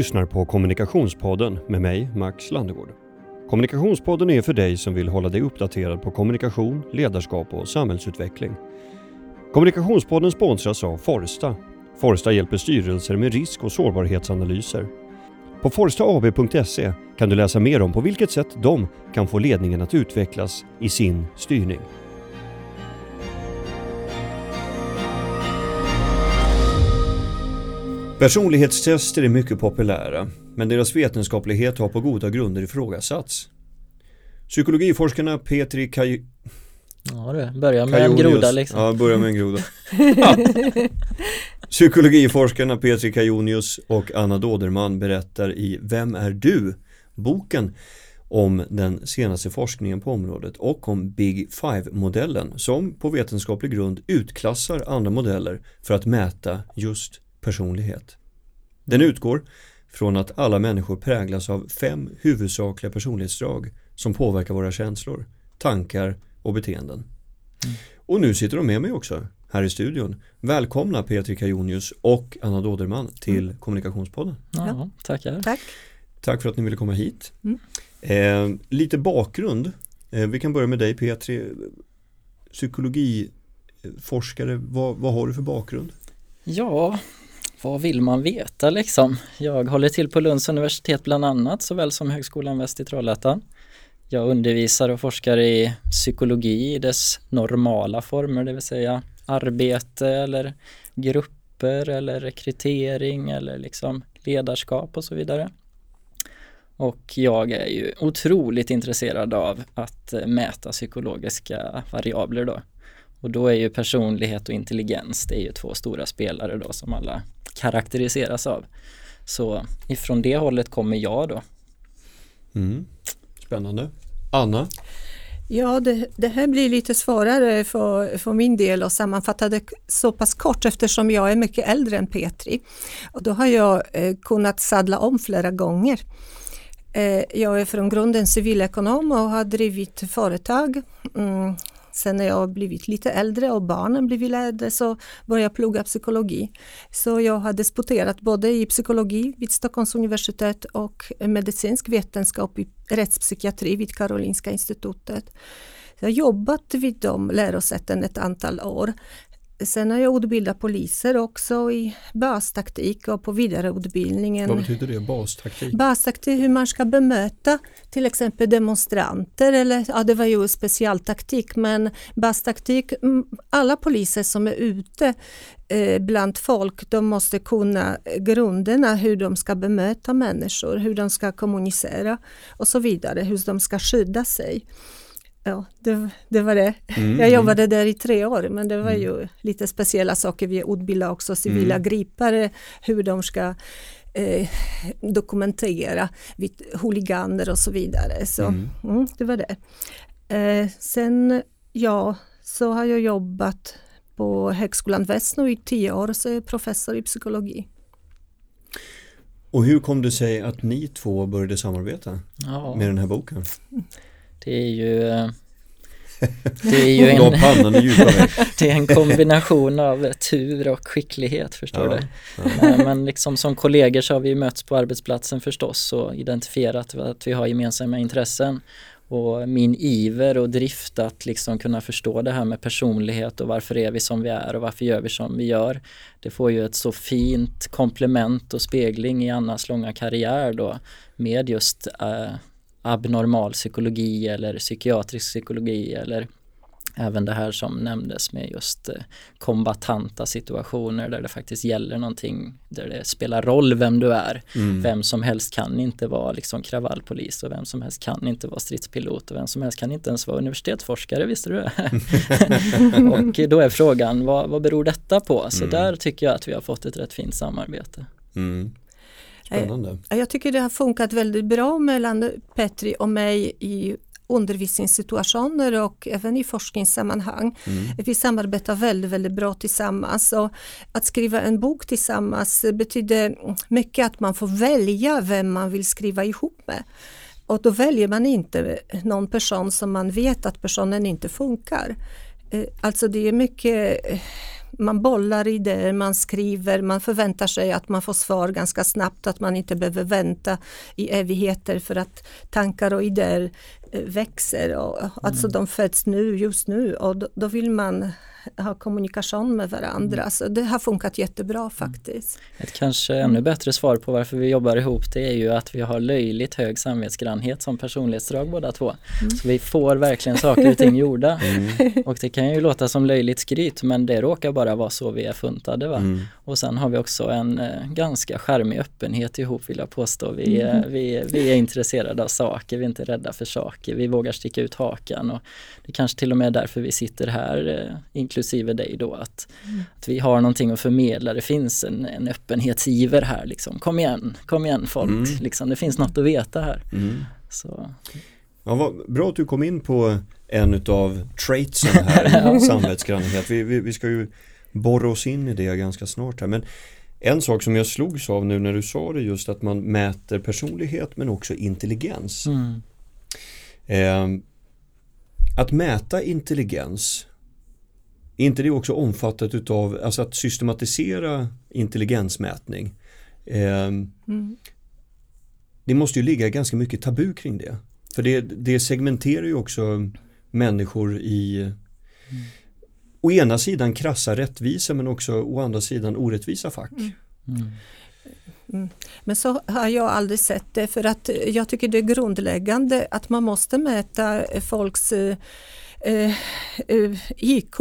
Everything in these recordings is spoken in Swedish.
lyssnar på Kommunikationspodden med mig, Max Landegård. Kommunikationspodden är för dig som vill hålla dig uppdaterad på kommunikation, ledarskap och samhällsutveckling. Kommunikationspodden sponsras av Forsta. Forsta hjälper styrelser med risk och sårbarhetsanalyser. På forstaab.se kan du läsa mer om på vilket sätt de kan få ledningen att utvecklas i sin styrning. Personlighetstester är mycket populära, men deras vetenskaplighet har på goda grunder ifrågasatts. Psykologiforskarna Petri Kaj... Ja du, börja med Kajonius. en groda liksom. Ja, börja med en groda. Psykologiforskarna Petri Kajonius och Anna Doderman berättar i Vem är du? boken om den senaste forskningen på området och om Big Five-modellen som på vetenskaplig grund utklassar andra modeller för att mäta just personlighet. Den utgår från att alla människor präglas av fem huvudsakliga personlighetsdrag som påverkar våra känslor, tankar och beteenden. Mm. Och nu sitter de med mig också här i studion. Välkomna Petri Kajonius och Anna Doderman till mm. Kommunikationspodden. Ja, tackar. Tack. Tack för att ni ville komma hit. Mm. Eh, lite bakgrund. Eh, vi kan börja med dig Petri. Psykologiforskare, vad, vad har du för bakgrund? Ja, vad vill man veta liksom? Jag håller till på Lunds universitet bland annat såväl som Högskolan Väst i Trollhättan. Jag undervisar och forskar i psykologi i dess normala former, det vill säga arbete eller grupper eller rekrytering eller liksom ledarskap och så vidare. Och jag är ju otroligt intresserad av att mäta psykologiska variabler då. Och då är ju personlighet och intelligens, det är ju två stora spelare då som alla karaktäriseras av. Så ifrån det hållet kommer jag då. Mm. Spännande. Anna? Ja, det, det, här blir lite svårare för, för min del att sammanfatta det så pass kort eftersom jag är mycket äldre än Petri. Och då har jag eh, kunnat sadla om flera gånger. Eh, jag är från grunden civilekonom och har drivit företag. Mm, Sen när jag blivit lite äldre och barnen blivit äldre så började jag plugga psykologi. Så jag har disputerat både i psykologi vid Stockholms universitet och medicinsk vetenskap i rättspsykiatri vid Karolinska institutet. Jag har jobbat vid de lärosäten ett antal år. Sen har jag utbildat poliser också i bastaktik och på vidareutbildningen. Vad betyder det, bastaktik? Bastaktik, hur man ska bemöta till exempel demonstranter eller ja det var ju specialtaktik men bastaktik, mm, alla poliser som är ute eh, bland folk de måste kunna grunderna hur de ska bemöta människor, hur de ska kommunicera och så vidare, hur de ska skydda sig ja, det, det, var det. Mm, jag jobbade där i tre år men det var mm. ju lite speciella saker. Vi utbildade också civila mm. gripare hur de ska eh, dokumentera vid huliganer och så vidare. Så mm. mm det var det. Eh, sen ja, så har jag jobbat på Högskolan Väst nu i tio år så är jag professor i psykologi. Och hur kom det sig att ni två började samarbeta ja. med den här boken? Det är ju eh, det är ju en, det är en kombination av tur och skicklighet förstår ja, du. Ja. Men liksom som kollegor så har vi mötts på arbetsplatsen förstås och identifierat att vi har gemensamma intressen. Och min iver och drift att liksom kunna förstå det här med personlighet och varför är vi som vi är och varför gör vi som vi gör. Det får ju ett så fint komplement och spegling i Annas långa karriär då med just äh, abnormal psykologi eller psykiatrisk psykologi eller även det här som nämndes med just eh, kombatanta situationer där det faktiskt gäller någonting där det spelar roll vem du är. Mm. Vem som helst kan inte vara liksom kravallpolis och vem som helst kan inte vara stridspilot och vem som helst kan inte ens vara universitetsforskare, visste du det? och då är frågan, vad, vad beror detta på? Så mm. där tycker jag att vi har fått ett rätt fint samarbete. Mm. Spännande. Jag tycker det har funkat väldigt bra mellan Petri och mig i undervisningssituationer och även i forskningssammanhang. Mm. Vi samarbetar väldigt, väldigt bra tillsammans och att skriva en bok tillsammans betyder mycket att man får välja vem man vill skriva ihop med. Och då väljer man inte någon person som man vet att personen inte funkar. Eh, alltså det är mycket man bollar idéer, man skriver, man förväntar sig att man får svar ganska snabbt, att man inte behöver vänta i evigheter för att tankar och idéer eh, växer. Och, alltså mm. de föds nu, just nu och då, då vill man ha kommunikation med varandra. Mm. Så det har funkat jättebra mm. faktiskt. Ett kanske ännu bättre svar på varför vi jobbar ihop det är ju att vi har löjligt hög samvetsgrannhet som personlighetsdrag båda två. Mm. Så vi får verkligen saker och ting gjorda. Mm. Och det kan ju låta som löjligt skryt men det råkar bara vara så vi är funtade. Va? Mm. Och sen har vi också en eh, ganska charmig öppenhet ihop vill jag påstå. Vi, mm. vi, vi är intresserade av saker, vi är inte rädda för saker, vi vågar sticka ut hakan och det kanske till och med är därför vi sitter här eh, inklusive dig då, att, mm. att vi har någonting att förmedla. Det finns en, en öppenhetsiver här liksom. Kom igen, kom igen folk, mm. liksom, det finns något att veta här. Mm. Så. Ja, vad bra att du kom in på en utav traitsen här, samvetsgrannhet. Vi, vi, vi ska ju borra oss in i det ganska snart här. Men en sak som jag slogs av nu när du sa det just att man mäter personlighet men också intelligens. Mm. Eh, att mäta intelligens är inte det också omfattat utav, alltså att systematisera intelligensmätning? Eh, mm. Det måste ju ligga ganska mycket tabu kring det. För det, det segmenterar ju också människor i mm. å ena sidan krassa rättvisa men också å andra sidan orättvisa fack. Mm. mm. Mm. Men så har jag aldrig sett det för att jag tycker det är grundläggande att man måste mäta folks eh, eh, eh IQ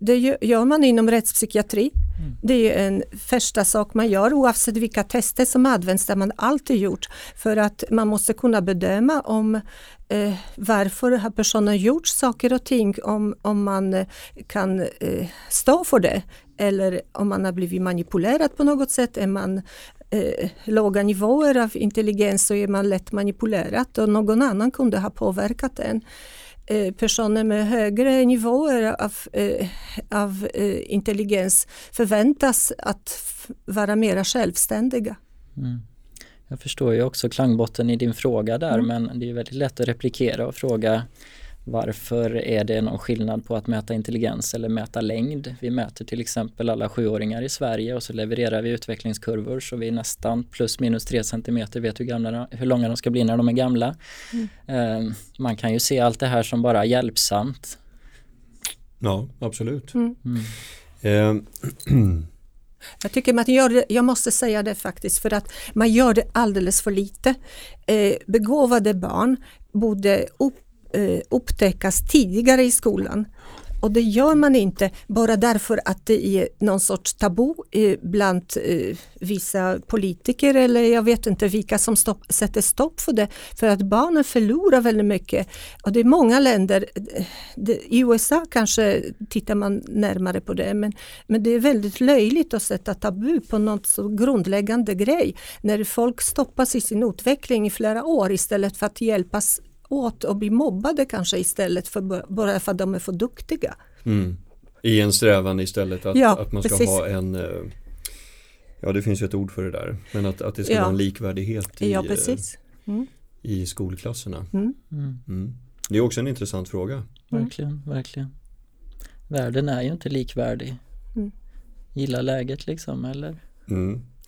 det gör man inom rättspsykiatri. Mm. Det är en första sak man gör oavsett vilka tester som används, där man alltid gjort. För att man måste kunna bedöma om eh, varför har personen gjort saker och ting, om, om man eh, kan eh, stå för det. Eller om man har blivit manipulerad på något sätt, är man eh, låga nivåer av intelligens så är man lätt manipulerad och någon annan kunde ha påverkat en. Eh, personer med högre nivåer av, eh, av eh, intelligens förväntas att vara mera självständiga. Mm. Jag förstår ju också klangbotten i din fråga där mm. men det är väldigt lätt att replikera och fråga varför är det någon skillnad på att mäta intelligens eller mäta längd? Vi mäter till exempel alla sjuåringar i Sverige och så levererar vi utvecklingskurvor så vi nästan plus minus tre centimeter vet hur, gamla, hur långa de ska bli när de är gamla. Mm. Eh, man kan ju se allt det här som bara hjälpsamt. Ja, absolut. Mm. Mm. Eh. Jag tycker man gör det, jag måste säga det faktiskt, för att man gör det alldeles för lite. Eh, begåvade barn borde upp eh, upptäckas tidigare i skolan. Och det gör man inte bara därför att det är någon sorts tabu eh, bland eh, vissa politiker eller jag vet inte vilka som stopp, sätter stopp för det. För att barnen förlorar väldigt mycket. Och det är många länder, eh, i USA kanske tittar man närmare på det, men, men det är väldigt löjligt att sätta tabu på något så grundläggande grej. När folk stoppas i sin utveckling i flera år istället för att hjälpas åt och bli mobbade kanske istället för bara för att de är för duktiga. Mm. I en strävan istället att, ja, att man ska precis. ha en eh, Ja det finns ju ett ord för det där men att, att det ska ja. vara en likvärdighet i, ja, precis. Mm. i skolklasserna. Mm. mm. Mm. Det är också en intressant fråga. Verkligen, verkligen. Världen är ju inte likvärdig. Mm. Gilla läget liksom eller?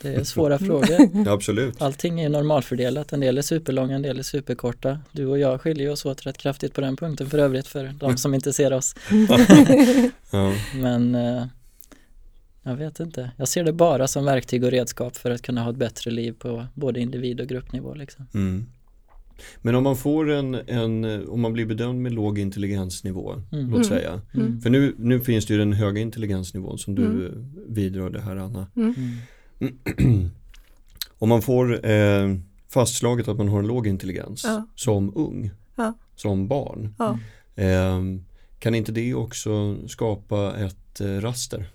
Mm. Det är svåra frågor. Ja, absolut. Allting är normalfördelat. En del är superlånga, en del är superkorta. Du och jag skiljer oss åt rätt kraftigt på den punkten för övrigt för de som inte ser oss. ja. Men eh, jag vet inte. Jag ser det bara som verktyg och redskap för att kunna ha ett bättre liv på både individ och gruppnivå. Liksom. Mm. Men om man får en, en, om man blir bedömd med låg intelligensnivå, mm. låt säga. Mm. mm. För nu, nu finns det ju den höga intelligensnivån som du mm. vidrörde här Anna. Om man får eh, fastslaget att man har en låg intelligens ja. som ung, ja. som barn. Ja. Eh, kan inte det också skapa ett eh, raster?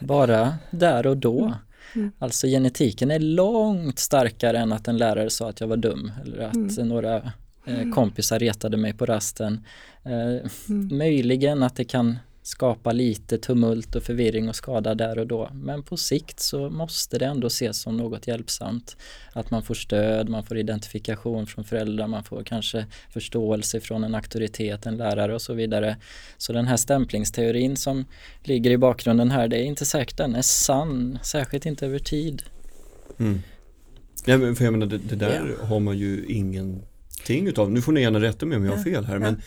Bara där och då. Mm. mm. Alltså genetiken är långt starkare än att en lärare sa att jag var dum eller att mm. några eh, mm. kompisar retade mig på rasten. Eh, mm. Möjligen att det kan skapa lite tumult och förvirring och skada där och då. Men på sikt så måste det ändå ses som något hjälpsamt. Att man får stöd, man får identifikation från föräldrar, man får kanske förståelse från en auktoritet, en lärare och så vidare. Så den här stämplingsteorin som ligger i bakgrunden här, det är inte säkert den är sann, särskilt inte över tid. Mm. Ja, men för jag menar, det, det där ja. har man ju ingenting utav. Nu får ni gärna rätta mig om jag har fel här, men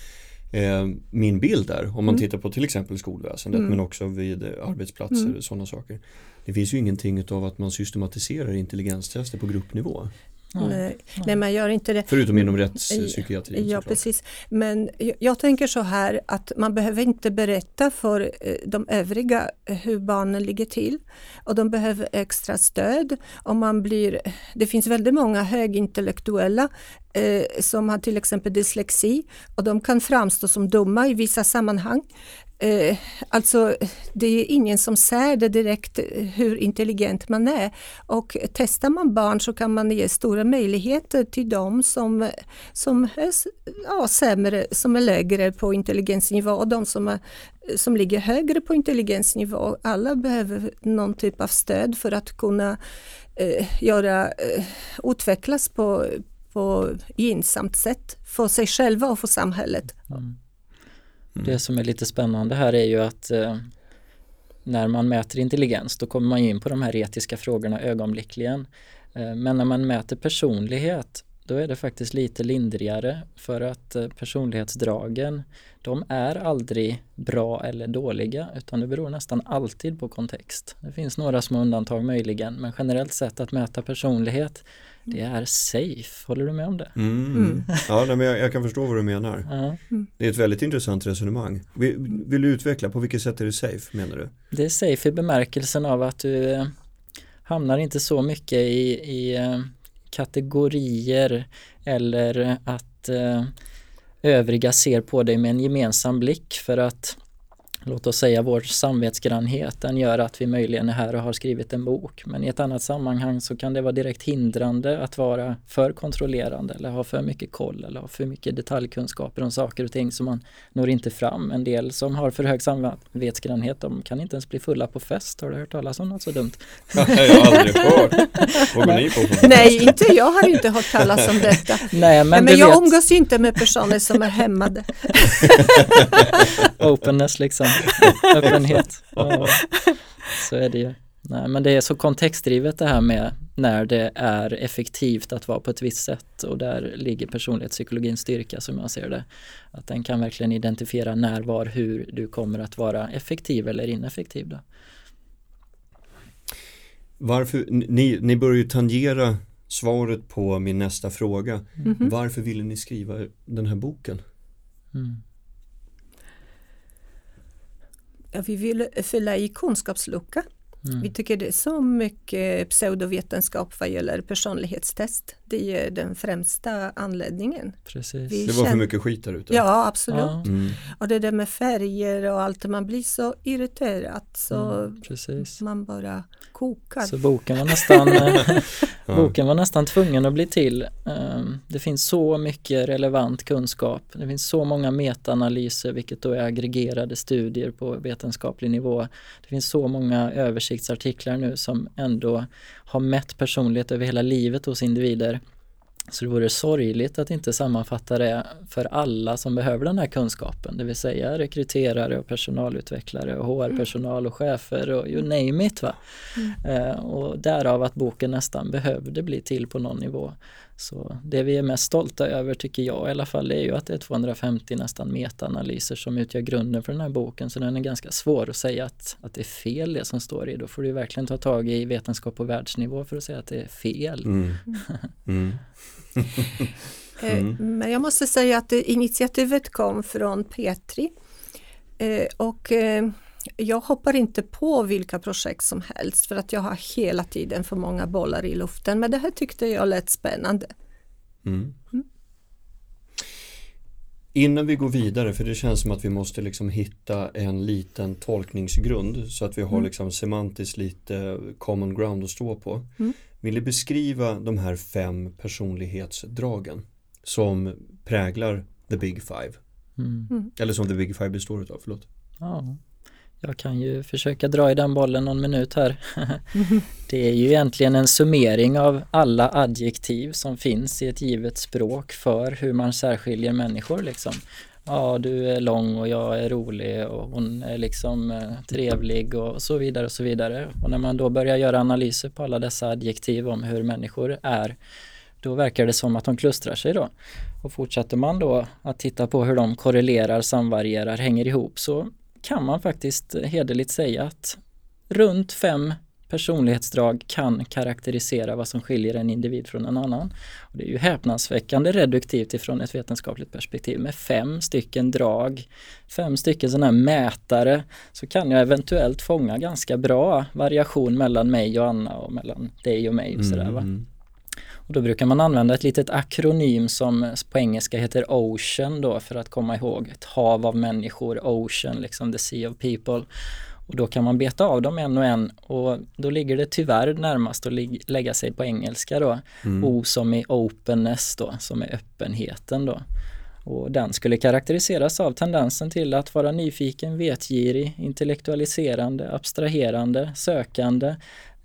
eh, min bild där, om man mm. tittar på till exempel skolväsendet mm. men också vid arbetsplatser och mm. sådana saker. Det finns ju ingenting utav att man systematiserar intelligenstester på gruppnivå. Nej, nej, man gör inte det. Förutom inom rättspsykiatrin. Ja, precis. Men jag, tänker så här att man behöver inte berätta för eh, de övriga hur barnen ligger till och de behöver extra stöd. Om man blir, det finns väldigt många högintellektuella eh, som har till exempel dyslexi och de kan framstå som dumma i vissa sammanhang. Eh, alltså det är ingen som ser det direkt eh, hur intelligent man är och testar man barn så kan man ge stora möjligheter till dem som, som är ja, sämre, som är lägre på intelligensnivå och de som, är, som ligger högre på intelligensnivå. Alla behöver någon typ av stöd för att kunna eh, göra, eh, utvecklas på, på gynnsamt sätt för sig själva och för samhället. Mm. Mm. Det som är lite spännande här är ju att eh, när man mäter intelligens då kommer man in på de här etiska frågorna ögonblickligen. Eh, men när man mäter personlighet då är det faktiskt lite lindrigare för att eh, personlighetsdragen de är aldrig bra eller dåliga utan det beror nästan alltid på kontext. Det finns några små undantag möjligen men generellt sett att mäta personlighet det är safe, håller du med om det? Mm. Mm. Ja, men jag, jag, kan förstå vad du menar. Mm. Det är ett väldigt intressant resonemang. Vill, vill, du utveckla, på vilket sätt är det safe menar du? Det är safe i bemärkelsen av att du eh, hamnar inte så mycket i, i eh, kategorier eller att eh, övriga ser på dig med en gemensam blick för att låt oss säga vår samvetsgrannhet, den gör att vi möjligen är här och har skrivit en bok. Men i ett annat sammanhang så kan det vara direkt hindrande att vara för kontrollerande eller ha för mycket koll eller ha för mycket detaljkunskaper om saker och ting som man når inte fram. En del som har för hög samvetsgrannhet, de kan inte ens bli fulla på fest. Har du hört talas om något så dumt? jag har aldrig hört. Vad ni på? Nej, inte jag har inte hört talas om detta. Nej, men, men jag vet. umgås inte med personer som är hämmade. Openness liksom. öppenhet. Ja, så är det ju. Nej, men det är så kontextdrivet det här med när det är effektivt att vara på ett visst sätt och där ligger personlighetspsykologins styrka som jag ser det. Att den kan verkligen identifiera när, var, hur du kommer att vara effektiv eller ineffektiv. Då. Varför, ni, ni börjar ju tangera svaret på min nästa fråga. Mm -hmm. Varför ville ni skriva den här boken? Mm. Ja, vi vill fylla i kunskapslucka. Mm. Vi tycker det är så mycket pseudovetenskap vad gäller personlighetstest. Det är den främsta anledningen. Precis. Vi det var för mycket skit där ute. Ja, absolut. Ja. Mm. Och det där med färger och allt, man blir så irriterad så mm, man bara kokar. Så boken var nästan, boken var nästan tvungen att bli till. Ehm, det finns så mycket relevant kunskap. Det finns så många metaanalyser, vilket då är aggregerade studier på vetenskaplig nivå. Det finns så många översiktsartiklar nu som ändå har mätt personlighet över hela livet hos individer. Så det vore sorgligt att inte sammanfatta det för alla som behöver den här kunskapen, det vill säga rekryterare och personalutvecklare och HR-personal och chefer och you name it. Va? Mm. Eh, och därav att boken nästan behövde bli till på någon nivå. Så det vi är mest stolta över tycker jag i alla fall är ju att det är 250 nästan metaanalyser som utgör grunden för den här boken så den är ganska svår att säga att, att det är fel det som står i. Då får du verkligen ta tag i vetenskap på världsnivå för att säga att det är fel. Mm. Mm. Eh, mm. Men jag måste säga att initiativet kom från Petri eh, och eh, jag hoppar inte på vilka projekt som helst för att jag har hela tiden för många bollar i luften. Men det här tyckte jag lät spännande. Mm. Mm. Innan vi går vidare, för det känns som att vi måste liksom hitta en liten tolkningsgrund så att vi har mm. liksom semantiskt lite common ground att stå på. Mm. Vill du beskriva de här fem personlighetsdragen som präglar the big five? Mm. Eller som the big five består av, förlåt. Ja, Jag kan ju försöka dra i den bollen någon minut här. Det är ju egentligen en summering av alla adjektiv som finns i ett givet språk för hur man särskiljer människor liksom. Ja, du är lång och jag är rolig och hon är liksom eh, trevlig och så vidare och så vidare. Och när man då börjar göra analyser på alla dessa adjektiv om hur människor är då verkar det som att de klustrar sig då. Och fortsätter man då att titta på hur de korrelerar, samvarierar, hänger ihop så kan man faktiskt hederligt säga att runt fem personlighetsdrag kan karaktärisera vad som skiljer en individ från en annan. Och det är ju häpnadsväckande reduktivt ifrån ett vetenskapligt perspektiv. Med fem stycken drag, fem stycken sådana här mätare så kan jag eventuellt fånga ganska bra variation mellan mig och Anna och mellan dig och mig. Och sådär, va? Mm. mm. Och då brukar man använda ett litet akronym som på engelska heter Ocean då för att komma ihåg ett hav av människor, Ocean, liksom the sea of people. Och då kan man beta av dem en och en och då ligger det tyvärr närmast att lägga sig på engelska då. Mm. O som i openness då, som är öppenheten då. Och den skulle karaktäriseras av tendensen till att vara nyfiken, vetgirig, intellektualiserande, abstraherande, sökande,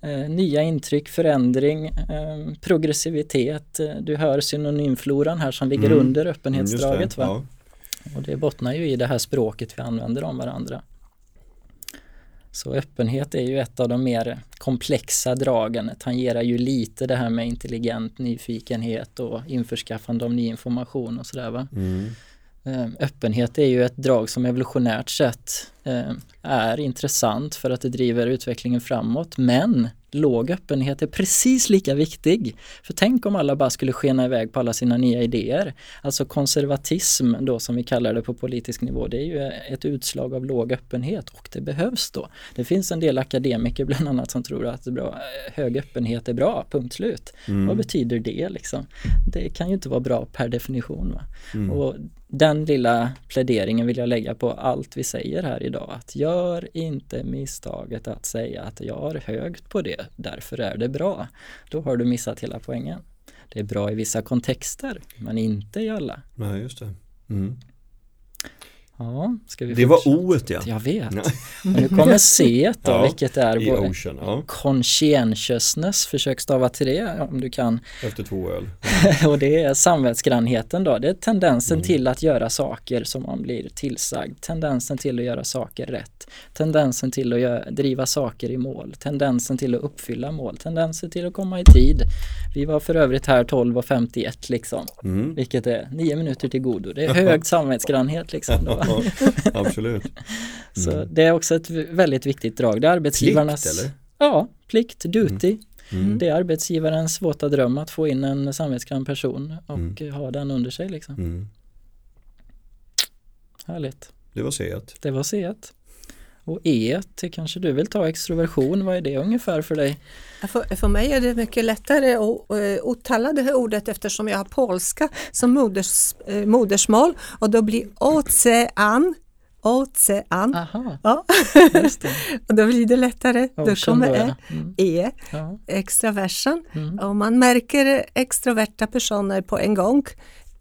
eh, nya intryck, förändring, eh, progressivitet. Du hör synonymfloran här som ligger mm. under öppenhetsdraget. Mm, det, va? Ja. Och det bottnar ju i det här språket vi använder om varandra. Så öppenhet är ju ett av de mer komplexa dragen. Det tangerar ju lite det här med intelligent nyfikenhet och införskaffande av ny information och sådär. Mm. Eh, öppenhet är ju ett drag som evolutionärt sett eh, är intressant för att det driver utvecklingen framåt men låg öppenhet är precis lika viktig. För tänk om alla bara skulle skena iväg på alla sina nya idéer. Alltså konservatism då som vi kallar det på politisk nivå, det är ju ett utslag av låg öppenhet och det behövs då. Det finns en del akademiker bland annat som tror att bra, hög öppenhet är bra, punkt slut. Mm. Vad betyder det liksom? Det kan ju inte vara bra per definition. Mm. Och den lilla pläderingen vill jag lägga på allt vi säger här idag. Att gör inte misstaget att säga att jag har högt på det, därför är det bra. Då har du missat hela poängen. Det är bra i vissa kontexter, men inte i alla. Nej, just det. Mm. Ja, ska vi det var o ja. Jag vet. Men nu kommer C då, ja, vilket är I ocean, ja. conscientiousness. Försök stava till det om du kan. Efter två öl. och det är samvetsgrannheten då. Det är tendensen mm. till att göra saker som man blir tillsagd. Tendensen till att göra saker rätt. Tendensen till att göra, driva saker i mål. Tendensen till att uppfylla mål. Tendensen till att komma i tid. Vi var för övrigt här 12.51 liksom. Mm. Vilket är nio minuter till godo. Det är hög samvetsgrannhet liksom. Då. Absolut. Mm. Så det är också ett väldigt viktigt drag. Det är arbetsgivarnas... Plikt eller? Ja, plikt, duty. Mm. Mm. Det är arbetsgivarens våta dröm att få in en samvetsgrann person och mm. ha den under sig liksom. Mm. Härligt. Det var C1. Det var C1. Och E, kanske du vill ta extroversion, vad är det ungefär för dig? För, för mig är det mycket lättare att uttala det här ordet eftersom jag har polska som moders, uh, modersmål och då blir ocean Ocean. Aha, ja. och då blir det lättare. Ocean då kommer ja. mm. E, ja. extraversion. Mm. Och man märker extroverta personer på en gång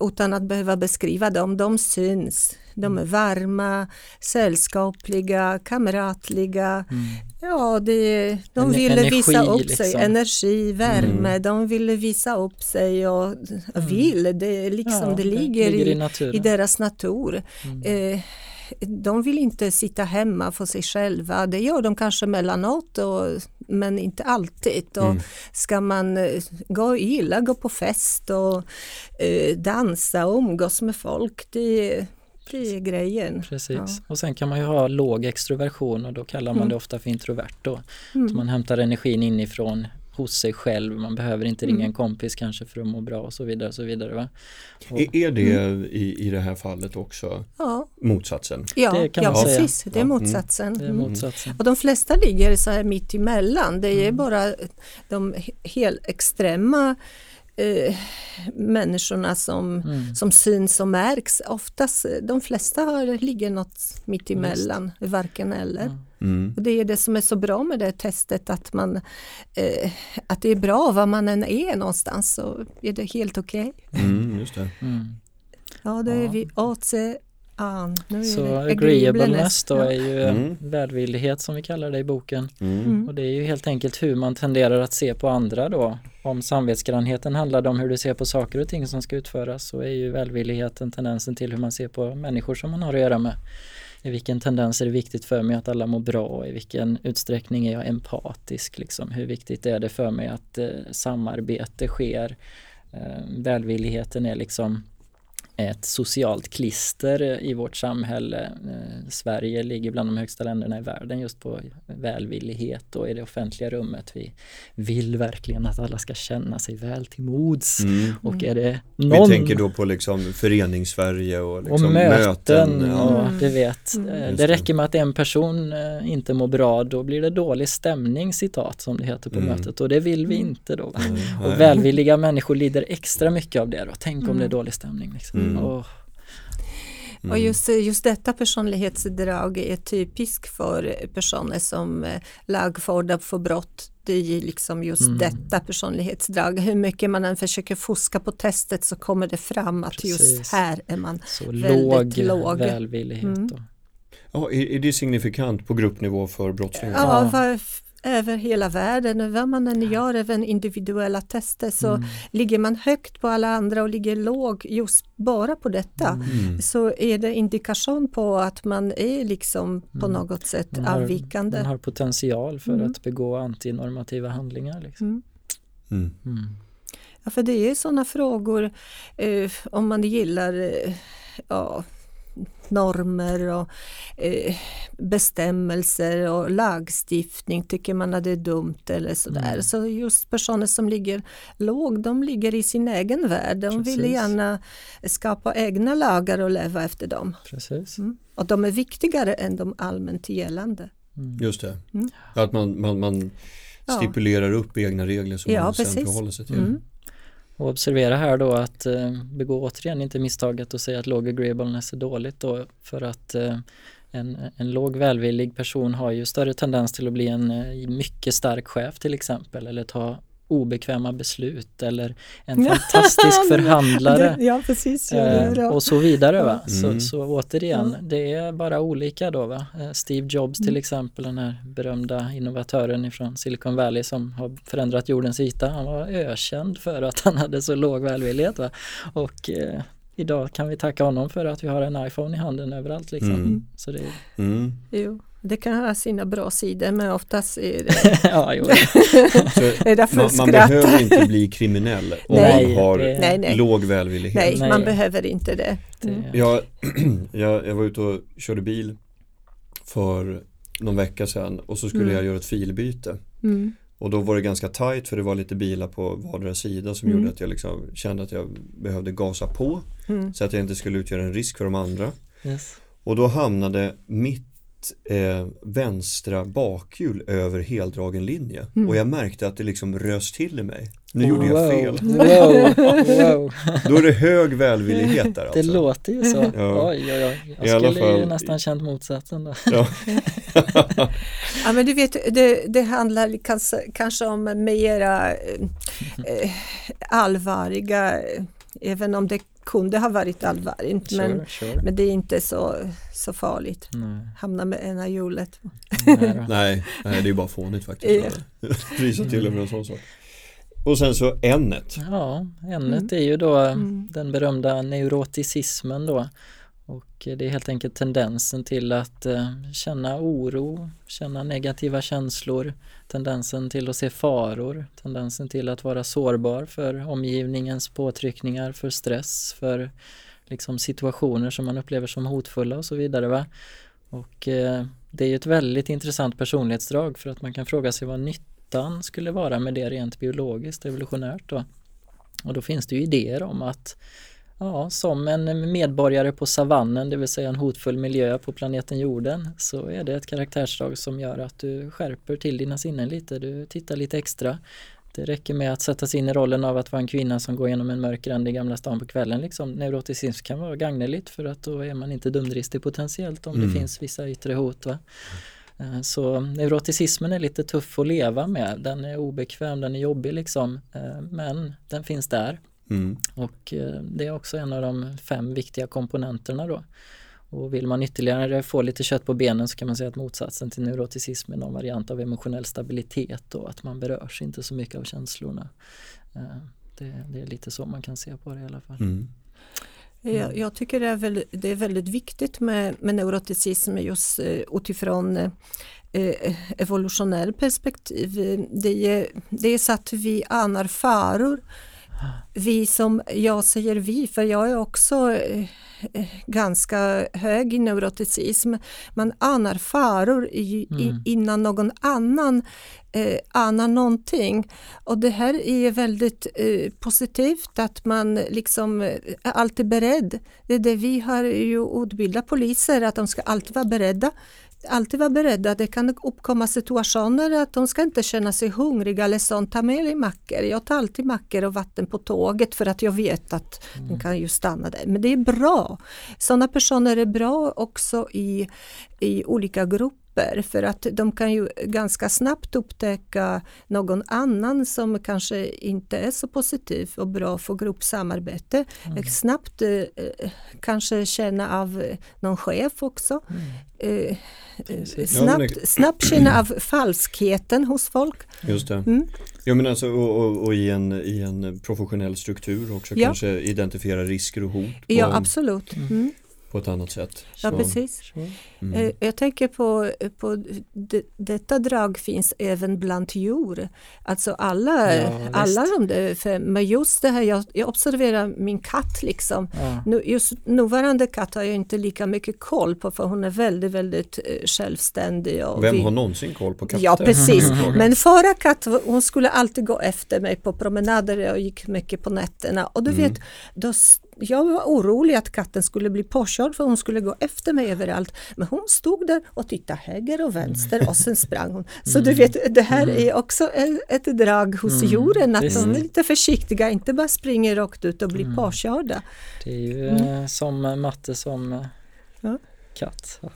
utan att behöva beskriva dem. De syns. De är varma, sällskapliga, kamratliga. Mm. Ja, det, de en, ville energi, visa upp liksom. sig, energi, värme, mm. de ville visa upp sig och mm. vill, det, liksom, ja, det ligger, det ligger i, i, deras natur. Mm. Eh, de vill inte sitta hemma för sig själva. Det gör de kanske mellanåt och, men inte alltid. Och mm. Ska man eh, gå illa, gå på fest och eh, dansa och umgås med folk, det, det är grejen. Precis, ja. och sen kan man ju ha låg extroversion och då kallar man mm. det ofta för introvert då. Mm. Så man hämtar energin inifrån hos sig själv. Man behöver inte ringa mm. en kompis kanske för att må bra och så vidare. Och så vidare va? Och, är det mm. i, i det här fallet också ja. motsatsen? Ja, det kan ja man precis. Säga. Det är motsatsen. Det är mm. motsatsen. Och de flesta ligger så här mitt emellan. Det är mm. bara de helt extrema eh, människorna som, mm. som syns och märks. Oftast, de flesta har, ligger något mitt emellan, Just. varken eller. Mm. Och det är det som är så bra med det testet att man eh, att det är bra var man än är någonstans så är det helt okej. Okay. Mm, just det. Ja, då är vi AC så agreeableness då är ju mm. välvillighet som vi kallar det i boken. Mm. mm. Och det är ju helt enkelt hur man tenderar att se på andra då. Om samvetsgrannheten handlade om hur du ser på saker och ting som ska utföras så är ju välvilligheten tendensen till hur man ser på människor som man har att göra med. I vilken tendens är det viktigt för mig att alla mår bra? I vilken utsträckning är jag empatisk? Liksom? Hur viktigt är det för mig att eh, samarbete sker? Eh, välvilligheten är liksom ett socialt klister i vårt samhälle. Eh, Sverige ligger bland de högsta länderna i världen just på välvillighet och i det offentliga rummet. Vi vill verkligen att alla ska känna sig väl till mods. Mm. Och är det någon... Vi tänker då på liksom förenings-Sverige och, liksom och möten. möten och mm. du vet, mm. Eh, det räcker med att en person eh, inte mår bra, då blir det dålig stämning citat som det heter på mm. mötet och det vill vi inte då. Och välvilliga människor lider extra mycket av det då. Tänk om det är dålig stämning. Liksom. Mm. Och, Mm. Och just, just detta personlighetsdrag är typiskt för personer som är lagförda för brott. Det är liksom just mm. detta personlighetsdrag. Hur mycket man än försöker fuska på testet så kommer det fram att Precis. just här är man så väldigt låg. låg. välvillighet. Mm. Ja, är, är, det signifikant på gruppnivå för brottslingar? Ja, ja över hela världen, vad man än gör, även individuella tester, så mm. ligger man högt på alla andra och ligger låg just bara på detta, mm. så är det indikation på att man är liksom på mm. något sätt man har, avvikande. Man har potential för mm. att begå antinormativa handlingar. Liksom. Mm. Mm. Ja, för det är sådana frågor, eh, om man gillar eh, ja, normer och eh, bestämmelser och lagstiftning. Tycker man att det är dumt eller sådär. Mm. Så just personer som ligger lågt, de ligger i sin egen värld. De Precis. vill gärna skapa egna lagar och leva efter dem. Precis. Mm. Och de är viktigare än de allmänt gällande. Mm. Just det, mm. att man, man, man stipulerar ja. upp egna regler som ja, man sen förhåller sig till. Mm. Och observera här då att eh, begå återigen inte misstaget och säga att låg agreeableness är dåligt då för att eh, en, en låg välvillig person har ju större tendens till att bli en eh, mycket stark chef till exempel eller ta obekväma beslut eller en fantastisk förhandlare ja, precis, eh, och så vidare. Va? Mm. Så, så återigen, det är bara olika då. Va? Eh, Steve Jobs till mm. exempel, den här berömda innovatören från Silicon Valley som har förändrat jordens yta. Han var ökänd för att han hade så låg välvillighet. Va? Och eh, idag kan vi tacka honom för att vi har en iPhone i handen överallt. Liksom. Mm. Så det, mm. Jo. Det kan ha sina bra sidor men oftast är det, ja, jo. är därför man, man behöver inte bli kriminell om nej, man har nej, nej. låg välvillighet. Nej, nej, man behöver inte det. Mm. Jag, jag, jag var ute och körde bil för någon vecka sedan och så skulle mm. jag göra ett filbyte. Mm. Och då var det ganska tajt för det var lite bilar på vardera sida som mm. gjorde att jag liksom kände att jag behövde gasa på mm. så att jag inte skulle utgöra en risk för de andra. Yes. Och då hamnade mitt eh, vänstra bakhjul över heldragen linje mm. och jag märkte att det liksom rös till i mig. Nu gjorde jag fel. Wow. wow. Då är det hög välvillighet där alltså. Det låter ju så. Ja. Oj, oj, oj. Jag I skulle fall... ju nästan känt motsatsen då. Ja. ja men du vet, det, det handlar kanske, kanske om mera eh, allvarliga även om det kunde ha varit allvarligt sure, men, sure. men det är inte så, så farligt. Nej. Hamna med ena hjulet. nej, nej, det är ju bara fånigt faktiskt. Prisa till och med en sån sak. Och sen så ämnet. Ja, ämnet mm. är ju då mm. den berömda neuroticismen då. Och det är helt enkelt tendensen till att eh, känna oro, känna negativa känslor, tendensen till att se faror, tendensen till att vara sårbar för omgivningens påtryckningar, för stress, för liksom situationer som man upplever som hotfulla och så vidare. Va? Och eh, det är ju ett väldigt intressant personlighetsdrag för att man kan fråga sig vad nyttan skulle vara med det rent biologiskt, evolutionärt då. Och då finns det ju idéer om att Ja, som en medborgare på savannen, det vill säga en hotfull miljö på planeten jorden, så är det ett karaktärsdrag som gör att du skärper till dina sinnen lite, du tittar lite extra. Det räcker med att sätta sig in i rollen av att vara en kvinna som går genom en mörk rand i Gamla stan på kvällen. Liksom. Neuroticism kan vara gagneligt för att då är man inte dumdristig potentiellt om mm. det finns vissa yttre hot. Va? Eh, så neuroticismen är lite tuff att leva med. Den är obekväm, den är jobbig liksom. Eh, men den finns där. Mm. Och eh, det är också en av de fem viktiga komponenterna då. Och vill man ytterligare få lite kött på benen så kan man säga att motsatsen till neuroticism är någon variant av emotionell stabilitet och att man berörs inte så mycket av känslorna. Eh, det, det är lite så man kan se på det i alla fall. Mm. Jag, jag, tycker det är, väldigt, det är väldigt viktigt med, med neuroticism just uh, utifrån uh, evolutionell perspektiv. Det är, det är så att vi anar faror. Vi som, jag säger vi, för jag är också uh, ganska hög i neuroticism. Man anar faror i, mm. i, innan någon annan eh, anar någonting. Och det här är väldigt eh, positivt att man liksom är alltid beredd. Det är det vi har ju utbildat poliser, att de ska alltid vara beredda alltid vara beredda. Det kan uppkomma situationer att de ska inte känna sig hungriga eller sånt. Ta med dig mackor. Jag tar alltid mackor och vatten på tåget för att jag vet att mm. de kan ju stanna där. Men det är bra. Sådana personer är bra också i, i olika grupper grupper för att de kan ju ganska snabbt upptäcka någon annan som kanske inte är så positiv och bra för gruppsamarbete. Mm. Snabbt eh, kanske känna av någon chef också. Mm. Eh, eh snabbt, snabbt känna av falskheten hos folk. Just det. Mm. Ja men alltså och, och, och, i, en, i en professionell struktur också ja. kanske identifiera risker och hot. Ja absolut. Mm på ett annat sätt. Så. Ja precis. Mm. Eh, jag tänker på, på det, detta drag finns även bland djur. Alltså alla, ja, alla de där, för, men just det här, jag, jag observerar min katt liksom. Ja. Nu, just nuvarande katt har jag inte lika mycket koll på för hon är väldigt, väldigt uh, självständig. Vem vi, har någonsin koll på katter? Ja precis, men förra katt hon skulle alltid gå efter mig på promenader och gick mycket på nätterna och du mm. vet, då jag var orolig att katten skulle bli påkörd för hon skulle gå efter mig överallt. Men hon stod där och tittade höger och vänster och sen sprang hon. Så du mm. vet, det här mm. är också ett drag hos mm. djuren, att de är lite försiktiga, inte bara springer rakt ut och blir mm. påkörda. Det är ju mm. som matte som eh, ja. katt.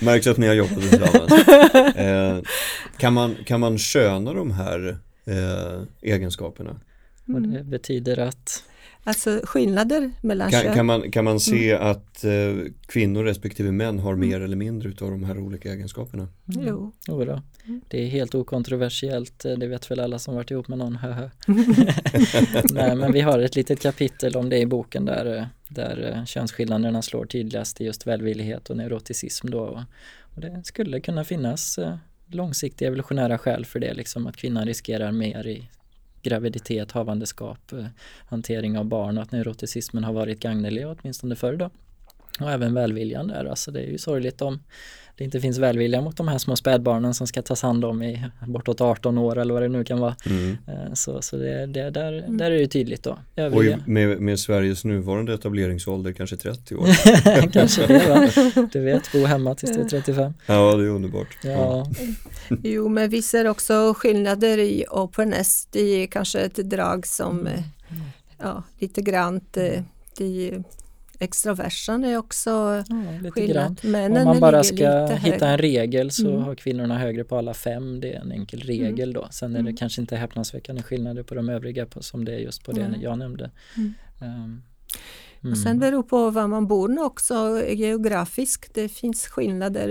Märks att ni har jobbat tillsammans. Eh, kan, man, kan man köna de här eh, egenskaperna? Och det mm. betyder att Alltså skillnader mellan kan, kön. Kan man, kan man se mm. att eh, kvinnor respektive män har mm. mer eller mindre av de här olika egenskaperna? Mm. Jo. jo då. Mm. Det är helt okontroversiellt, eh, det vet väl alla som varit ihop med någon. Nej men vi har ett litet kapitel om det i boken där, eh, där eh, könsskillnaderna slår tydligast i just välvillighet och neuroticism då. Och det skulle kunna finnas långsiktiga evolutionära skäl för det, liksom att kvinnan riskerar mer i graviditet, havandeskap, eh, hantering av barn och att neuroticismen har varit gagnelig åtminstone förr då. Och även välviljan där, alltså det är ju sorgligt om det inte finns välvilja mot de här små spädbarnen som ska tas hand om i bortåt 18 år eller vad det nu kan vara. Mm. Eh, så, så det, det, där, mm. där är det tydligt då. Övriga. Och med, med Sveriges nuvarande etableringsålder kanske 30 år. kanske det va? Du vet, bo hemma tills du är 35. Ja, det är underbart. Ja. jo, men vi ser också skillnader i openness. Det är kanske ett drag som mm. ja, lite grann det, det extroversen är också ja, skillnad. Männen Om man bara ska hitta en regel så mm. har kvinnorna högre på alla fem. Det är en enkel mm. regel då. Sen är det mm. kanske inte häpnadsväckande skillnader på de övriga på, som det är just på det jag nämnde. Um, och sen beror på var man bor också geografiskt. Det finns skillnader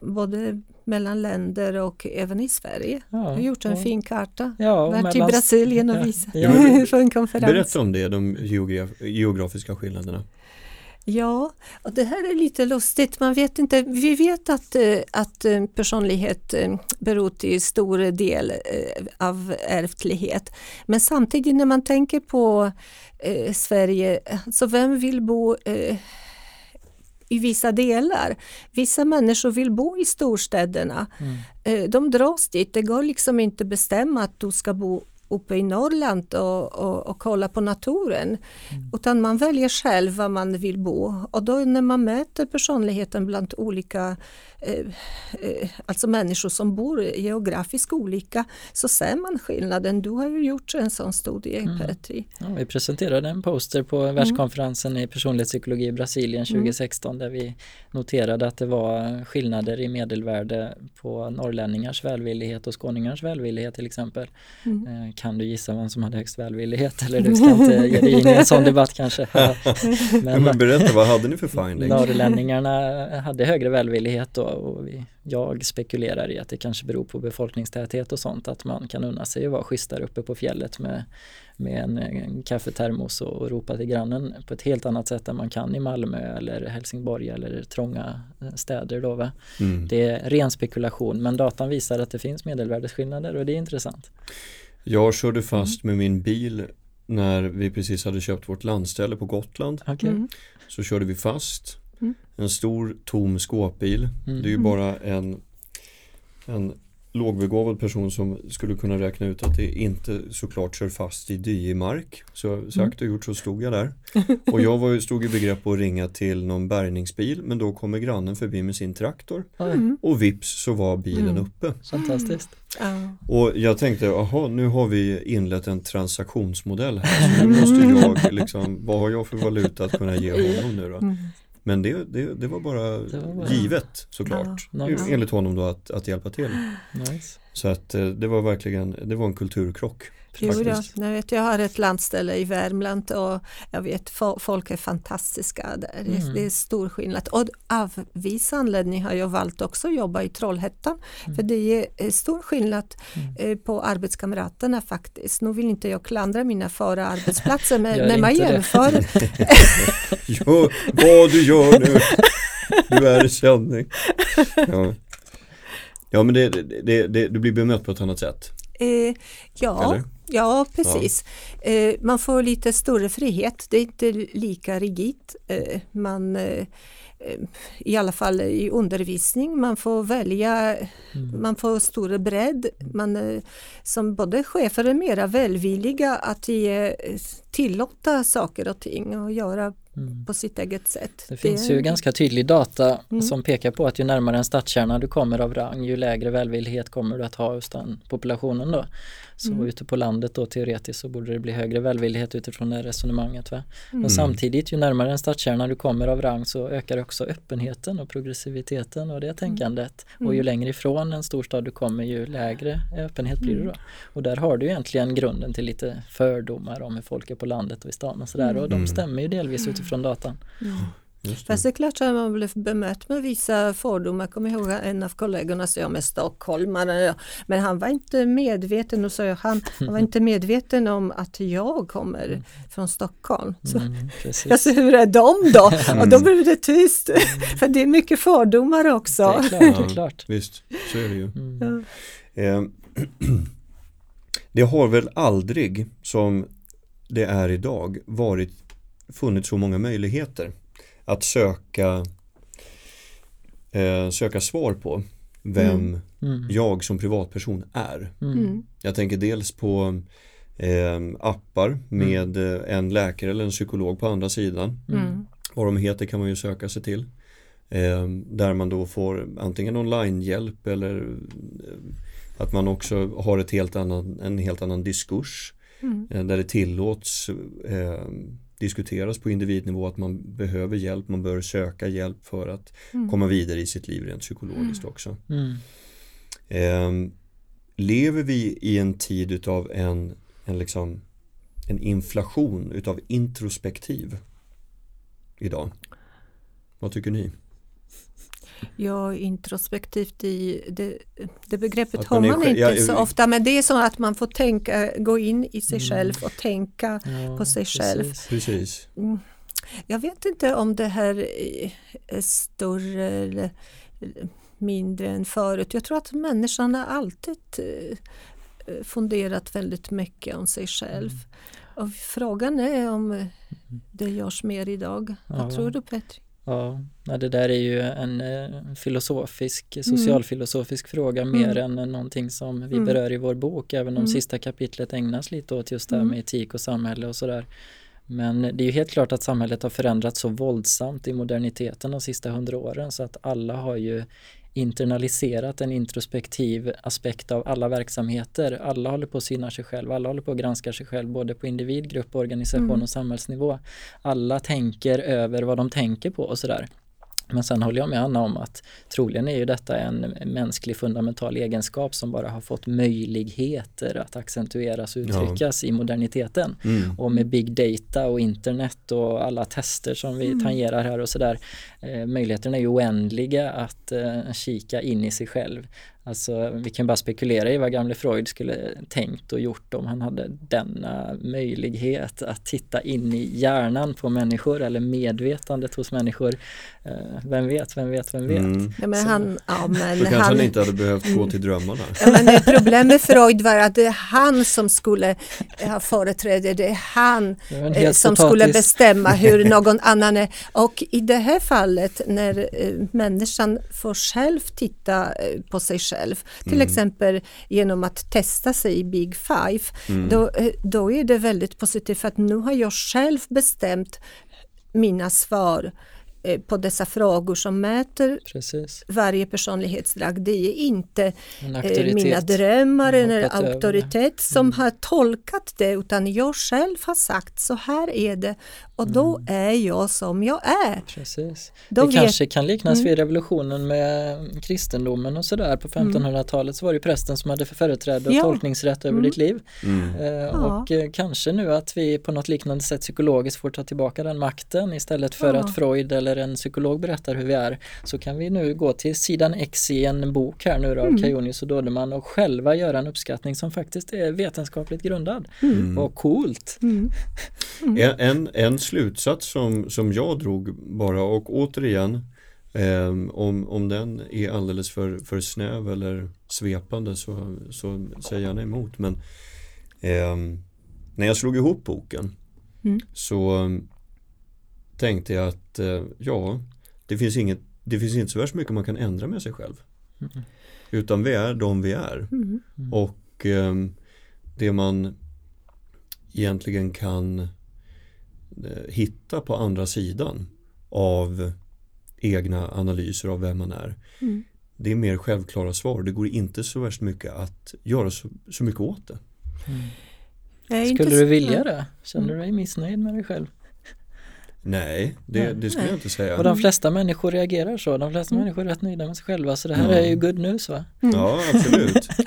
både mellan länder och även i Sverige. Ja, jag har gjort en ja. fin karta. Ja, Varit i Brasilien och visat ja, för en konferens. Berätta om det, de geograf geografiska skillnaderna. Ja, och det här är lite lustigt. Man vet inte, vi vet att, eh, att eh, personlighet eh, beror till stor del av ärftlighet. Men samtidigt när man tänker på eh, Sverige, så vem vill bo eh, i vissa delar. Vissa människor vill bo i storstäderna. Mm. Eh, de dras dit, det går liksom inte bestämma att du ska bo uppe i Norrland och, och, och kolla på naturen. Mm. Utan man väljer själv var man vill bo och då när man möter personligheten bland olika alltså människor som bor geografiskt olika så ser man skillnaden. Du har ju gjort en sån studie mm. Petri. Ja, vi presenterade en poster på mm. världskonferensen i personlighetspsykologi i Brasilien 2016 mm. där vi noterade att det var skillnader i medelvärde på norrlänningars välvillighet och skåningars välvillighet till exempel. Mm. Eh, kan du gissa vem som hade högst välvillighet? Eller du ska inte ge dig in i en sån debatt kanske. Men, men berätta, vad hade ni för findings? Norrlänningarna hade högre välvillighet då och vi, jag spekulerar i att det kanske beror på befolkningstäthet och sånt att man kan unna sig att vara schysst där uppe på fjället med, med en, en kaffetermos och, och ropa till grannen på ett helt annat sätt än man kan i Malmö eller Helsingborg eller trånga städer då va. Mm. Det är ren spekulation men datan visar att det finns medelvärdesskillnader och det är intressant. Jag körde fast mm. med min bil när vi precis hade köpt vårt landställe på Gotland. Okay. Mm. Så körde vi fast mm. en stor tom skåpbil. Mm. Det är ju bara en, en lågbegåvad person som skulle kunna räkna ut att det inte såklart kör fast i dyig mark. Så sagt och gjort så stod jag där. Och jag var, stod i begrepp att ringa till någon bärgningsbil men då kommer grannen förbi med sin traktor. Mm. Och vips så var bilen mm. uppe. Fantastiskt. Mm. Och jag tänkte, jaha nu har vi inlett en transaktionsmodell här. Så nu måste jag liksom, vad har jag för valuta att kunna ge honom nu då? Men det, det, det, var bara det var bara... givet såklart. Ja, nice. Enligt honom då att, att hjälpa till. Nice. Så att eh, det var verkligen, det var en kulturkrock. Jo, då, jag, vet, jag har ett landställe i Värmland och jag vet folk är fantastiska där. Mm. Det är stor skillnad. Och av viss anledning har jag valt också att jobba i Trollhättan. Mm. För det är stor skillnad mm. Eh, på arbetskamraterna faktiskt. Nu vill inte jag klandra mina förra arbetsplatser men när man jämför. jo, vad du gör nu. Du är i sändning. Ja. ja men det, det, det, du blir bemött på ett annat sätt. Eh, ja, Eller? Ja, precis. Ja. Eh, man får lite större frihet. Det är inte lika rigitt. Eh, man, eh, I alla fall i undervisning, man får välja, mm. man får större bredd. Man, som både chefer är mera välvilliga att ge, tillåta saker och ting och göra mm. på sitt eget sätt. Det finns det... ju ganska tydlig data mm. som pekar på att ju närmare en stadskärna du kommer av rang ju lägre välvillighet kommer du att ha hos den populationen då. Så mm. ute på landet då teoretiskt så borde det bli högre välvillighet utifrån det resonemanget. Va? Mm. Och samtidigt ju närmare en stadskärna du kommer av rang så ökar också öppenheten och progressiviteten och det mm. tänkandet. Mm. Och ju längre ifrån en storstad du kommer ju lägre öppenhet blir det då. Mm. Och där har du egentligen grunden till lite fördomar om hur folk är på landet och i stan och sådär och de mm. stämmer ju delvis utifrån datan. Fast det är klart att man blev bemött med vissa fördomar. Jag kommer ihåg en av kollegorna sa med stockholmare men han var inte medveten och så han, han var inte medveten om att jag kommer mm. från Stockholm. Så, mm, jag sa, hur är de då? Och då blev det tyst. För det är mycket fördomar också. Det är klart. Det är klart. Ja, visst, så är det ju. Mm. Eh, det har väl aldrig som det är idag varit funnits så många möjligheter att söka eh, söka svar på vem mm. Mm. jag som privatperson är. Mm. mm. Jag tänker dels på eh, appar med mm. eh, en läkare eller en psykolog på andra sidan. Mm. Vad de heter kan man ju söka sig till. Eh, där man då får antingen online-hjälp eller eh, att man också har ett helt annan, en helt annan diskurs. Eh, där det tillåts diskuteras på individnivå att man behöver hjälp, man bör söka hjälp för att mm. komma vidare i sitt liv rent psykologiskt också. Mm. Eh, lever vi i en tid utav en, en, liksom, en inflation utav introspektiv idag? Vad tycker ni? Ja, introspektivt i det, det begreppet har man inte ja, så ofta men det är så att man får tänka, gå in i sig mm. själv och tänka ja, på sig själv. Precis. Mm. Jag vet inte om det här är större eller mindre än förut. Jag tror att människan har alltid eh, funderat väldigt mycket om sig själv. Mm. Och frågan är om det görs mer idag. Ja. Vad tror du Petri? Ja, det där är ju en eh, filosofisk, mm. socialfilosofisk fråga mm. mer än någonting som vi mm. berör i vår bok, även om mm. sista kapitlet ägnas lite åt just det här mm. med etik och samhälle och sådär. Men det är ju helt klart att samhället har förändrats så våldsamt i moderniteten de sista hundra åren så att alla har ju internaliserat en introspektiv aspekt av alla verksamheter. Alla håller på att syna sig själv, alla håller på att granska sig själv både på individ, grupp, organisation mm. och samhällsnivå. Alla tänker över vad de tänker på och sådär. Men sen håller jag med Anna om att troligen är ju detta en mänsklig fundamental egenskap som bara har fått möjligheter att accentueras och uttryckas ja. i moderniteten. Mm. Och med big data och internet och alla tester som vi mm. tangerar här och sådär. Eh, möjligheterna är ju oändliga att eh, kika in i sig själv. Alltså vi kan bara spekulera i vad gamle Freud skulle tänkt och gjort om han hade denna möjlighet att titta in i hjärnan på människor eller medvetandet hos människor. Eh, vem vet, vem vet, vem vet. Mm. Ja, men han, ja, men Då kanske han, han inte hade behövt gå till drömmarna. Ja, men problemet med Freud var att det är han som skulle ha företräde, det är han det eh, som skulle bestämma hur någon annan är. Och i det här fallet när eh, människan får själv titta på sig själv själv. Till mm. exempel genom att testa sig i Big Five. Mm. Då, eh, då är det väldigt positivt för att nu har jag själv bestämt mina svar på dessa frågor som mäter Precis. varje personlighetsdrag. Det är inte eh, mina drömmar eller auktoritet som mm. har tolkat det utan jag själv har sagt så här är det och då mm. är jag som jag är. Precis. Då det kanske kan liknas mm. vid revolutionen med kristendomen och sådär. På 1500-talet mm. så var det prästen som hade företräde och ja. tolkningsrätt över mm. ditt liv. Mm. Eh, ja. Och eh, kanske nu att vi på något liknande sätt psykologiskt får ta tillbaka den makten istället för ja. att Freud eller en psykolog berättar hur vi är så kan vi nu gå till sidan X i en bok här nu då, mm. Kajonius och Dodeman och själva göra en uppskattning som faktiskt är vetenskapligt grundad. Mm. Och coolt! Mm. mm. En, en slutsats som, som jag drog bara och återigen eh, om, om den är alldeles för, för snäv eller svepande så, så säger jag emot men eh, när jag slog ihop boken mm. så tänkte jag att eh, ja, det finns, inget, det finns inte så värst mycket man kan ändra med sig själv. Mm. Utan vi är de vi är. Mm. Och eh, det man egentligen kan eh, hitta på andra sidan av egna analyser av vem man är. Mm. Det är mer självklara svar. Det går inte så värst mycket att göra så, så mycket åt det. Mm. Skulle du vilja det? Känner du dig missnöjd med dig själv? Nej, det, det skulle Nej. jag inte säga. Och de flesta människor reagerar så. De flesta mm. människor är rätt nöjda med sig själva. Så det här ja. är ju good news va? Mm. Ja, absolut.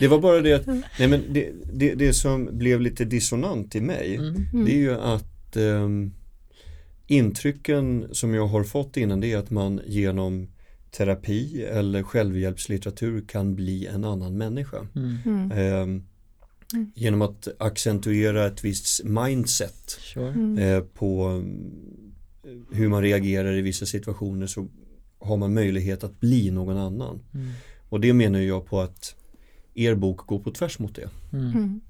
Det var bara det att nej men det, det, det som blev lite dissonant i mig mm. mm. det är ju att um, intrycken som jag har fått innan det är att man genom terapi eller självhjälpslitteratur kan bli en annan människa. Um, Mm. Genom att accentuera ett visst mindset sure. mm. eh, på eh, hur man reagerar i vissa situationer så har man möjlighet att bli någon annan. Mm. Och det menar jag på att er bok går på tvärs mot det. Mm. Mm.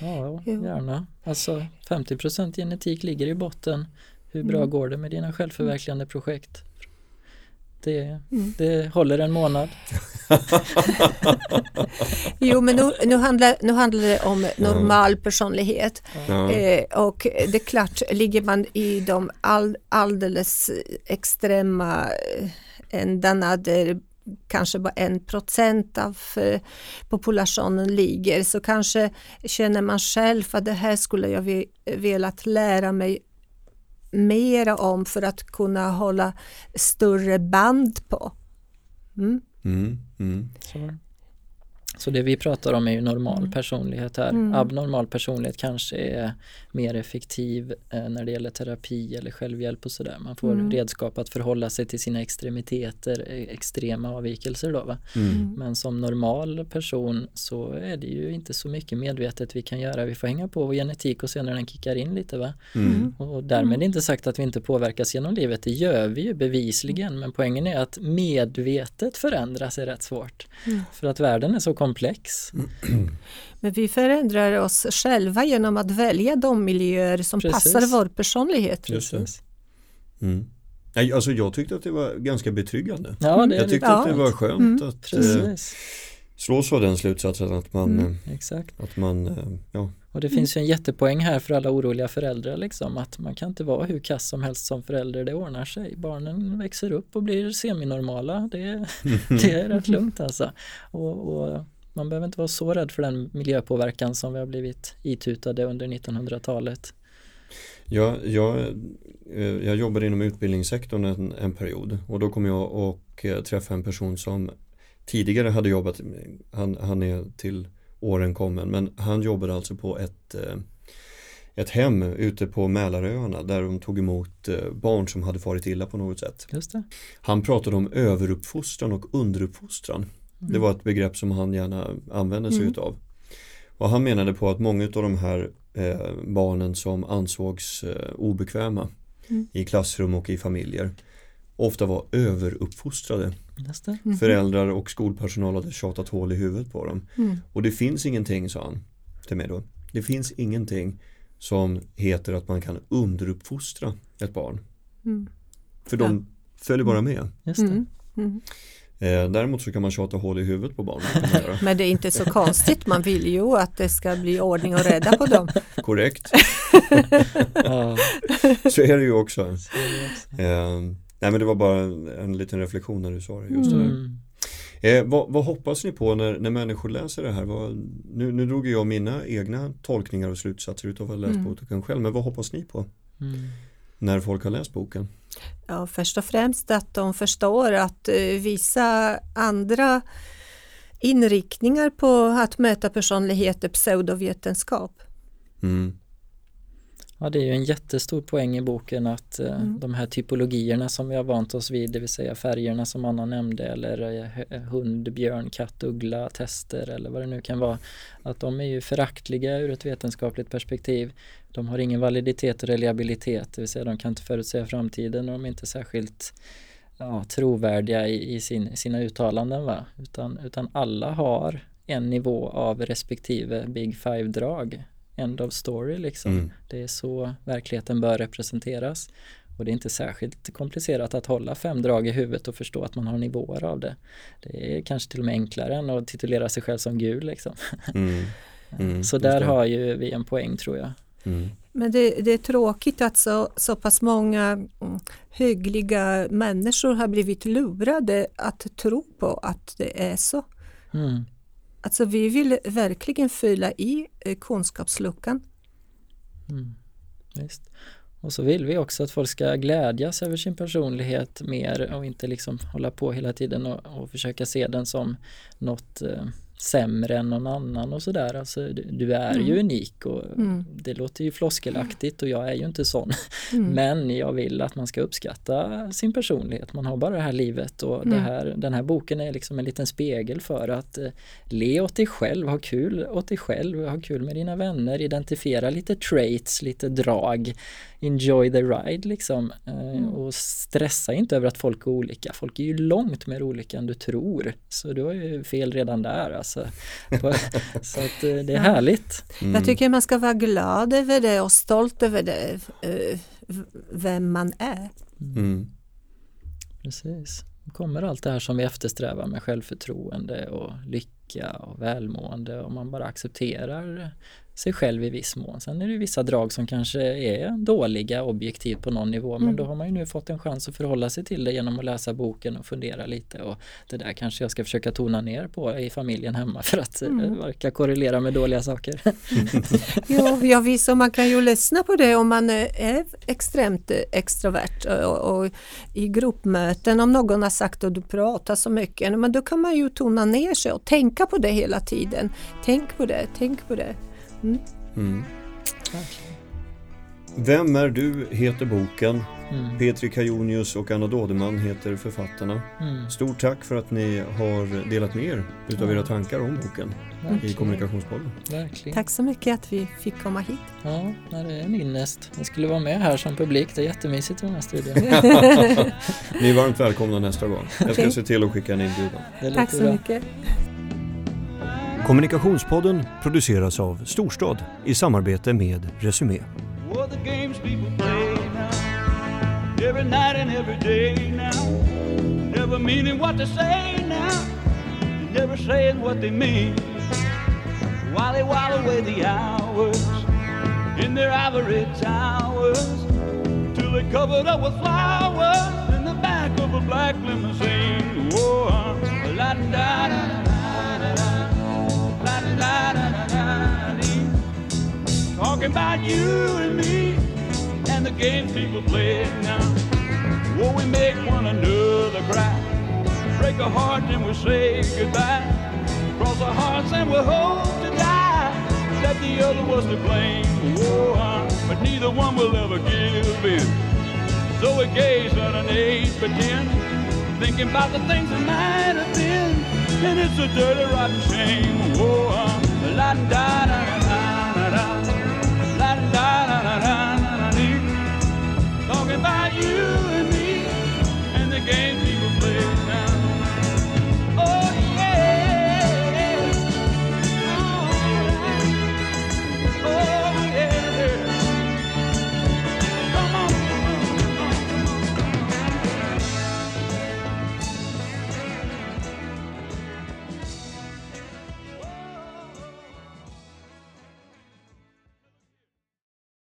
Ja, gärna. Alltså 50% genetik ligger i botten. Hur bra mm. går det med dina självförverkligande projekt? Det, mm. det håller en månad. jo men nu, nu, handlar, nu handlar det om normal personlighet. Ja. Eh, och det är klart, ligger man i de all, alldeles extrema ändarna där kanske bara en procent av eh, populationen ligger så kanske känner man själv att det här skulle jag velat lära mig mera om för att kunna hålla större band på. Mm. Mm, mm. Så det vi pratar om är ju normal mm. personlighet här. Mm. Abnormal personlighet kanske är mer effektiv eh, när det gäller terapi eller självhjälp och sådär. Man får mm. redskap att förhålla sig till sina extremiteter, eh, extrema avvikelser då. Va? Mm. Men som normal person så är det ju inte så mycket medvetet vi kan göra. Vi får hänga på vår genetik och se när den kickar in lite. Va? Mm. Och därmed mm. inte sagt att vi inte påverkas genom livet. Det gör vi ju bevisligen. Men poängen är att medvetet förändras är rätt svårt. För att världen är så komplex. Men vi förändrar oss själva genom att välja de miljöer som Precis. passar vår personlighet. Just mm. Alltså jag tyckte att det var ganska betryggande. Ja, det jag tyckte det. att det var skönt mm. att eh, slås av den slutsatsen att man, mm. eh, att man eh, ja. Och det finns ju en jättepoäng här för alla oroliga föräldrar liksom att man kan inte vara hur kass som helst som förälder, det ordnar sig. Barnen växer upp och blir seminormala, det, det är rätt lugnt alltså. Och, och man behöver inte vara så rädd för den miljöpåverkan som vi har blivit itutade under 1900-talet. Ja, jag, eh, jag jobbade inom utbildningssektorn en, en period och då kom jag och eh, träffade en person som tidigare hade jobbat, han, han är till åren kommen, men han jobbade alltså på ett eh, ett hem ute på Mälaröarna där de tog emot barn som hade farit illa på något sätt. Han pratade om överuppfostran och underuppfostran. Mm. Det var ett begrepp som han gärna använde sig mm. utav. Och han menade på att många av de här eh, barnen som ansågs eh, obekväma mm. i klassrum och i familjer ofta var överuppfostrade. Mm. Föräldrar och skolpersonal hade tjatat hål i huvudet på dem. Mm. Och det finns ingenting, sa han till mig då. Det finns ingenting som heter att man kan underuppfostra ett barn. Mm. För de ja. följer bara med. Eh, däremot så kan man tjata hål i huvudet på barnen. Men det är inte så konstigt, man vill ju att det ska bli ordning och rädda på dem. Korrekt. så är det ju också. Eh, nej men det var bara en liten reflektion när du sa det. Just mm. det eh, vad, vad, hoppas ni på när, när människor läser det här? Vad, nu, nu drog jag mina egna tolkningar och slutsatser utav att ha läst mm. boken själv, men vad hoppas ni på? Mm. När folk har läst boken? Ja, först och främst att de förstår att eh, vissa andra inriktningar på att möta personlighet är pseudovetenskap. Mm. Ja, det är ju en jättestor poäng i boken att eh, mm. de här typologierna som vi har vant oss vid, det vill säga färgerna som Anna nämnde eller eh, hund, björn, katt, uggla, tester eller vad det nu kan vara, att de är ju föraktliga ur ett vetenskapligt perspektiv. De har ingen validitet och reliabilitet, det vill säga de kan inte förutsäga framtiden och de är inte särskilt ja, trovärdiga i, i sin, sina uttalanden. Va? Utan, utan alla har en nivå av respektive Big Five-drag end of story liksom. Mm. Det är så verkligheten bör representeras. Och det är inte särskilt komplicerat att hålla fem drag i huvudet och förstå att man har nivåer av det. Det är kanske till och med enklare än att titulera sig själv som gul liksom. Mm. Mm, så där har ju vi en poäng tror jag. Mm. Men det, det, är tråkigt att så, så pass många mm, hyggliga människor har blivit lurade att tro på att det är så. Mm. Alltså vi vill verkligen fylla i eh, kunskapsluckan. Mm, visst. Och så vill vi också att folk ska glädjas över sin personlighet mer och inte liksom hålla på hela tiden och, och försöka se den som något eh, sämre än någon annan och sådär. Alltså, du, är mm. ju unik och mm. det låter ju floskelaktigt och jag är ju inte sån. Mm. Men jag vill att man ska uppskatta sin personlighet. Man har bara det här livet och det mm. här, den här boken är liksom en liten spegel för att eh, le åt dig själv, ha kul åt dig själv, ha kul med dina vänner, identifiera lite traits, lite drag enjoy the ride liksom. Eh, mm. Och stressa inte över att folk är olika. Folk är ju långt mer olika än du tror. Så du har ju fel redan där alltså. Så att eh, det är härligt. Mm. Jag tycker man ska vara glad över det och stolt över det, eh, vem man är. Mm. Precis. Då kommer allt det här som vi eftersträvar med självförtroende och lycka och välmående och man bara accepterar sig själv i viss mån. Sen är det vissa drag som kanske är dåliga objektivt på någon nivå men mm. då har man ju nu fått en chans att förhålla sig till det genom att läsa boken och fundera lite och det där kanske jag ska försöka tona ner på i familjen hemma för att mm. Eh, verka korrelera med dåliga saker. ja, ja visst och man kan ju lyssna på det om man är extremt extrovert och, och i gruppmöten om någon har sagt att du pratar så mycket men då kan man ju tona ner sig och tänka på det hela tiden. Tänk på det, tänk på det. Mm. Mm. Vem är du heter boken. Mm. Petri Kajonius och Anna Dådeman heter författarna. Mm. Stort tack för att ni har delat med er utav ja. era tankar om boken Verkligen. i Kommunikationspodden. Verkligen. Tack så mycket att vi fick komma hit. Ja, det är en ynnest. Ni skulle vara med här som publik. Det är jättemysigt i den här studion. ni är varmt välkomna nästa gång. Jag ska se till att skicka en inbjudan. Tack så bra. mycket. Kommunikationspodden produceras av Storstad i samarbete med Resumé. While they while away the hours In their ivory towers Till they're covered up with flowers In the back of a black limousine. Whoa, uh, la da da da. Talking about you and me and the games people play now. Oh, we make one another cry. Break a heart and we say goodbye. Cross our hearts and we hope to die. That the other was to blame. Oh, but neither one will ever give in. So we gaze at an age pretend, thinking about the things that might have been. And it's a dirty, rotten shame. Oh, uh, la da da Talking about you and me and the game people play.